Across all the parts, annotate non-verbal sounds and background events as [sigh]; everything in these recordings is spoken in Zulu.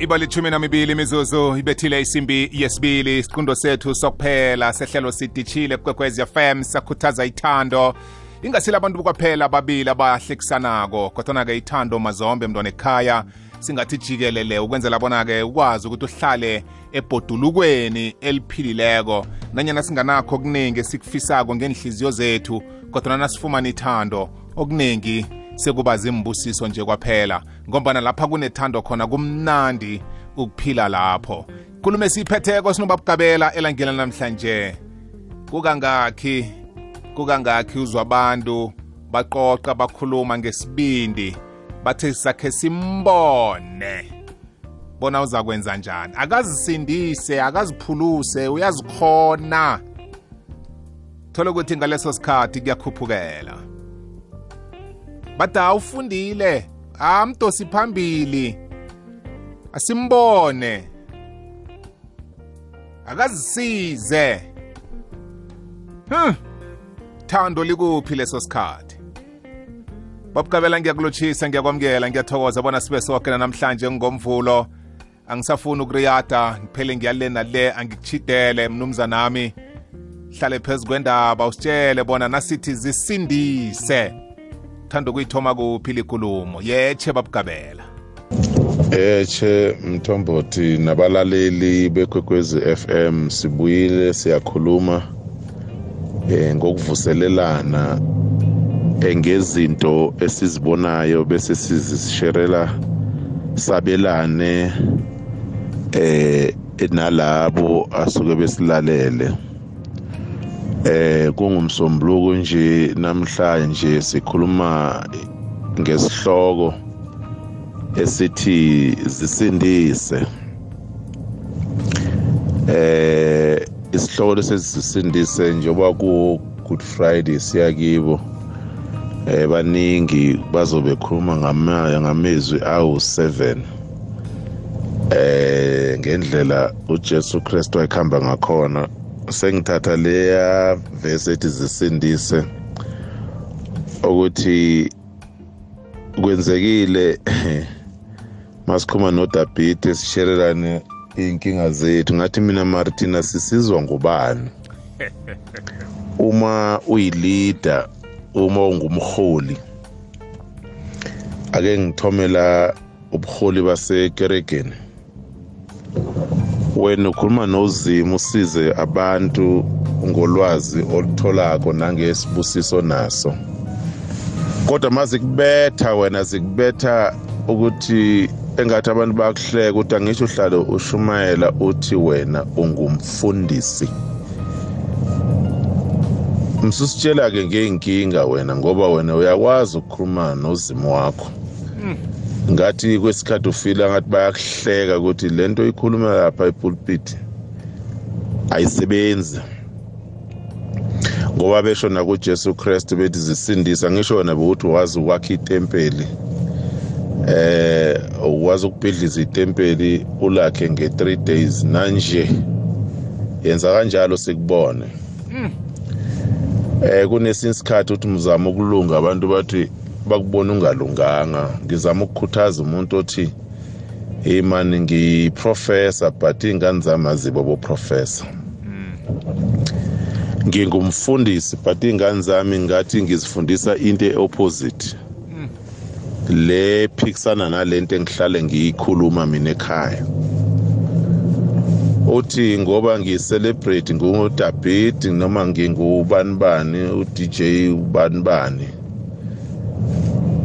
ibalithumi namibili imizuzu ibethile isimbi yesibili isiqundo sethu sokuphela sehlelo sidishile kwekwezi fm sakhuthaza ithando. Ingasile abantu kwaphela ababili abahlekisanako kodwana-ke ithando mazombe mntwana ekhaya singathi jikelele ukwenzela bona-ke ukwazi ukuthi uhlale ebhodulukweni eliphilileko. Nanyana singanakho okuningi esikufisako ngenhliziyo zethu kodwa nasifumana ithando okuningi sekuba zimbusiso nje kwaphela ngombana lapha kunethando khona kumnandi ukuphila lapho. Nkulumo esiyiphetheko sinobabugabela elangeni namhlanje kukangakhi kukangakhi uzwa abantu baqoqa bakhuluma ngesibindi bathi sakhe simbone. Bona uza kwenza njani? Akazisindise akaziphuluse uyazikhona. Thole ukuthi ngaleso sikhathi kuyakhuphukela bada ufundile. Amdosi phambili. Asimbone. Akazisize. Hm thando likuphi leso sikhathi? Babugabela ngiyakulotshisa ngiyakwamukela ngiyathokoza bona sibe soke namhlanje ngomvulo angisafuni ukuriyada ngiphele ngiyale nale angikuchidele mnumzanami hlale phezu kwendaba usitshele bona nasithi zisindise. Thanda ukuyithoma kuphi likhulumo yeche babugabela Eche Mthombothi nabalaleli bekwekwezi FM sibuyile siyakhuluma eh ngokuvuselelana engezinto esizibonayo bese sizisherela sabelane eh nalabo asuke besilalele. Eh kungumsombuluko nje namhlanje sikhuluma ngesihloko esithi zisindise. Eh isihloko lesizisindise njengoba ku Good Friday siyakibo eh baningi bazobe khuluma ngamaya ngamezwi awu7 eh ngendlela uJesu Kristu ayikhamba ngakhona. Sengithatha leya verse ethi zisindise ukuthi kwenzekile [laughs] masikhuma noDavid sisherelane inkinga zethu. Ngathi mina Martina sisizwa ngubani? [laughs] Uma uyileader uma ungumholi ake ngithomela ubuholi basekeregeni. Wena ukhuluma nozimo usize abantu ngolwazi olutholako nangesibusiso naso. Kodwa maze kubetha wena zikubetha ukuthi engathi abantu bakuhleka ukuthi angisho uhlale ushumayela uthi wena ungumfundisi. Msusitshela ke ngeenkinga wena ngoba wena uyakwazi ukukhuluma nozimo wakho. Ngathi kwesikhathi ufila ngathi bayakuhleka ukuthi lento ikhuluma lapha epulpit ayisebenzi. Ngoba besho nakuJesu Kristu bethi zisindisa ngisho wona ukuthi wazi ukwakha itempeli eh wazi ukubhidliza itempeli ulakhe nge3 days. Manje yenza kanjalo sikubone. Eh kunesinye isikhathi uthi mzama ukulunga abantu bathi bakubona ungalunganga. Ngizama ukukhuthaza umuntu othi hey man ngiprofessor but ingane zami azibo bo professor ngingumfundisi but ingane zami ngathi ngizifundisa into eopposite. Le phikisana nalento engihlale ngiyikhuluma mina ekhaya. Uthi ngoba ngicelebrate nguDavid noma ngingubani bani uDJ ubani bani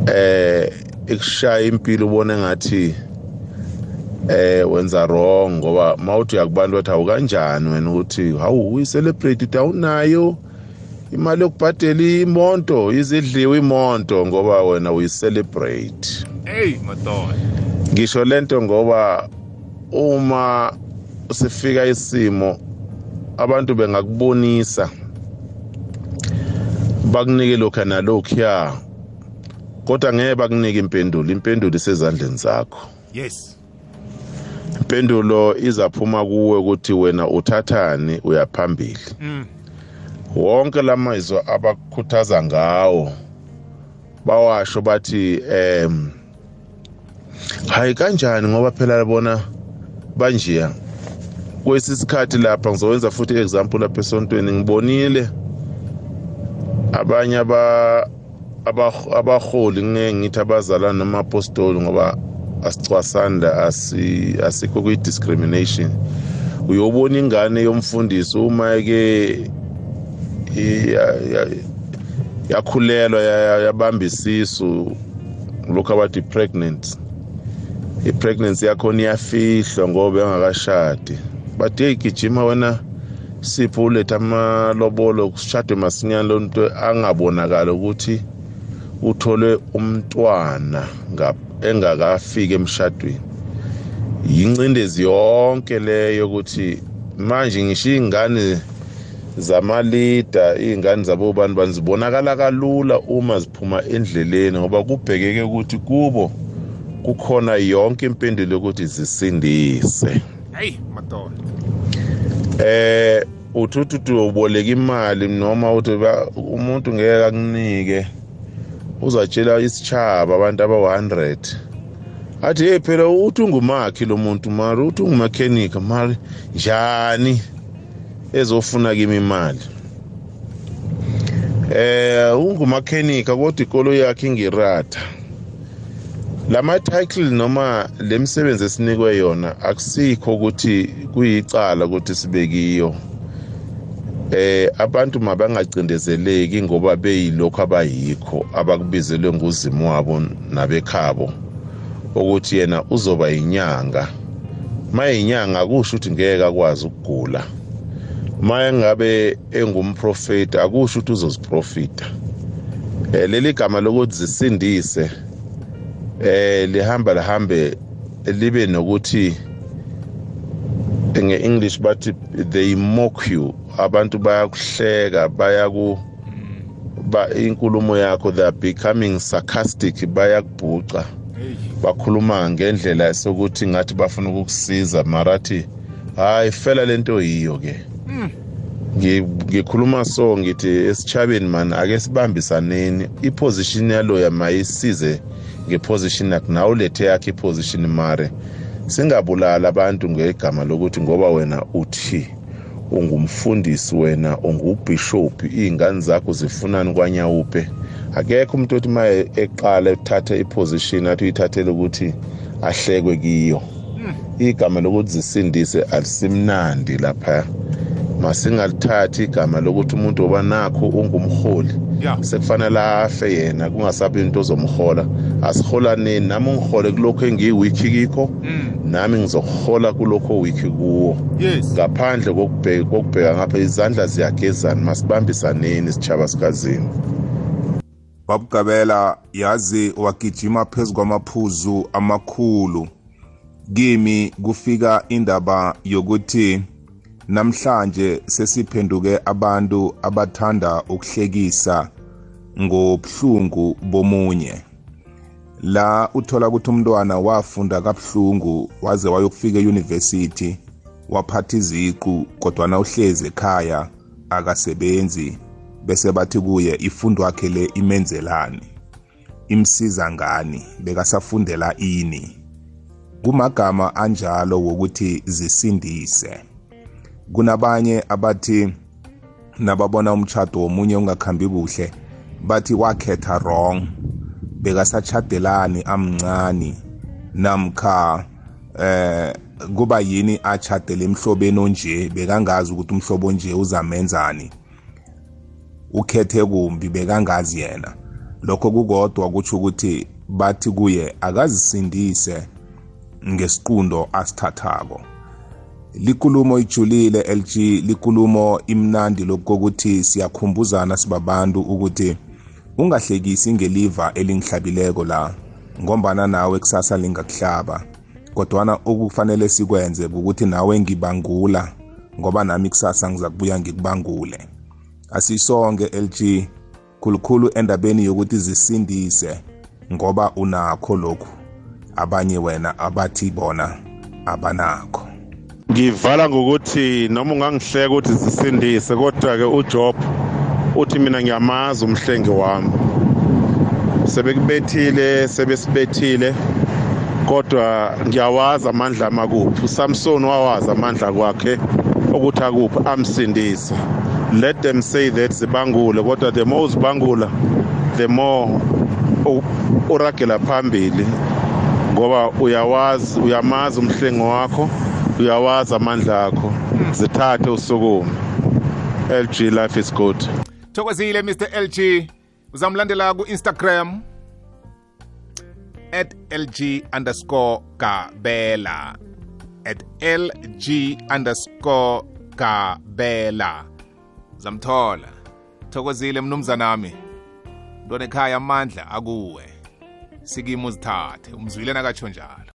eh ekushaya impilo ubone ngathi eh wenza wrong ngoba mawuthi uyakubantu wathi awukanjani wena ukuthi hawu uyicelebrate awunayo imali yokubhadela imonto izidliwe imonto ngoba wena uyicelebrate. Hey madoda. Ngisho lento ngoba uma sifika isimo abantu bengakubonisa bakunike lokho nalokhuya. Kodwa ngeke bakunike impendulo. Impendulo isezandleni zakho. Yes. Impendulo izaphuma kuwe ukuthi wena uthathani uyaphambili mm. wonke lamazwi abakukhuthaza ngawo bawasho bathi em hayi kanjani ngoba phela bona banjiya kwesisikhathi lapha ngizowenza futhi example lapha esontweni ngibonile. Abanye aba abaholi ngeke ngithi abazalwane noma apostoli ngoba asicwasanda asi asikho kwi-discrimination. Uyobona ingane yomfundisi uma ke yakhulelwa yabamba isisu lokhu abathi pregnant i-pregnancy yakhona iyafihlwa ngoba engakashadi but hey gijima wena sipho uletha amalobolo kushadwe masinyane. Lo nto angabonakala ukuthi uthole umntwana engakafiki emshadweni. Yincindezi yonke leyo ukuthi manje ngisho iy'ngane zamalida iy'ngane zabobani bani zibonakala kalula uma ziphuma endleleni ngoba kubhekeke ukuthi kubo kukhona yonke impendulo yokuthi zisindise. Hey madoda eh uthi uthi uboleka imali noma uthi umuntu ngeke akunike. Uzatshela isitshaba abantu aba-100 athi hey phela uthi ungumakhi lo muntu mari uthi ungumakhenika mari njani ezofuna kimi imali? Eh ungumakhenika kodwa ikolo yakhe ingirata lama title noma lemsebenzi esinikwe yona akusikho ukuthi kuyicala ukuthi sibekiyo. Eh abantu mabangacindezeleki ngoba beyilokho abayikho abakubizelwe nguzimo wabo nabekhabo ukuthi yena uzoba inyanga mayinyanga akusho ukuthi ngeke akwazi ukugula. Maye ngabe engumprofeti akusho ukuthi uzoziprofita. Eh leli gama lokuthi zisindise eh lihamba lihambe libe nokuthi nge-english bathi they mock you. Abantu bayakuhleka bayaku ba inkulumo yakho they are becoming sarcastic bayakubhuca. Bakhuluma ngendlela sokuthi ngathi bafuna ukukusiza marathi hayi fela lento yiyo ke. Ngikhuluma so ngithi esichabeni man ake sibambisaneni. Iposition yaloya mayisize ngeposition yakhe nawe ulethe yakhe iposition mare. Singabulala abantu ngegama lokuthi ngoba wena uthi. Ungumfundisi wena ungubishop iy'ngane zakho zifunani kwanyawupe akekho umuntu othi ma eqala ethathe iposition athi uyithathele ukuthi ahlekwe kiyo. Igama lokuthi zisindise alisimnandi lapha. Masingalithathi igama lokuthi umuntu oba nakho ungumholi sekufanele afe yena kungasabi into ozomhola. Asiholaneni nami ungihole kulokho engiyiwiki kikho. Nami ngizohola kulokho wiki kuwo. Ngaphandle kokubheka ngapha izandla ziyagezana masibambisaneni sitshaba sikazini. Babugabela yazi wagijima phezu kwamaphuzu amakhulu. Kimi kufika indaba yokuthi namhlanje sesiphenduke abantu abathanda ukuhlekisa ngobuhlungu bomunye. La uthola ukuthi umntwana wafunda kabuhlungu waze wayokufika euniversity waphatha iziqu kodwana uhlezi ekhaya akasebenzi bese bathi kuye ifundo yakhe le imenzelani? Imsiza ngani? Bekasafundela ini? Kumagama anjalo wokuthi zisindise. Kunabanye abathi nababona umtshado womunye ungakhambi kuhle bathi wakhetha wrong. Bekasachadelani amncane namkha eh kuba yini achadele emhlobeni onje bekangazi ukuthi umhlobo onje uzamenzani. Ukhethe kumbi bekangazi yena. Lokho kukodwa kutsho ukuthi bathi kuye akazisindise ngesiqundo asithathako. Likulumo ijulile LG likulumo imnandi lokuthi siyakhumbuzana sibabantu ukuthi ungahlekisi ngeliva elingihlabileko la ngombana nawe kusasa lingakuhlaba. Kodwana okufanele sikwenze ukuthi nawe ngibangula ngoba nami kusasa ngiza kubuya ngikubangule asisonke LG khulukhulu endabeni yokuthi zisindise ngoba unakho lokhu. Abanye wena abathi bona abanakho. Ngivala ngokuthi noma ungangihleka ukuthi zisindise kodwa-ke ujob uthi mina ngiyamazi umhlengi wami. Sebekubethile sebesibethile kodwa ngiyawazi amandla amakuphi. Usamson wawazi amandla kwakhe ukuthi akuphi amsindise. Let them say that zibangule kodwa the more uzibangula the more uragela phambili ngoba uyawazi uyamazi umhlengo wakho uyawazi amandla akho. Zithathe usukume. LG life is good. Thokozile mr lg uzamlandela ku-instagram at lg underscore gabela. At lg underscore gabela. Zamthola thokozile mnumzanami ntwana ekhaya amandla akuwe. Sikimo uzithathe. Umzwile nakatsho njalo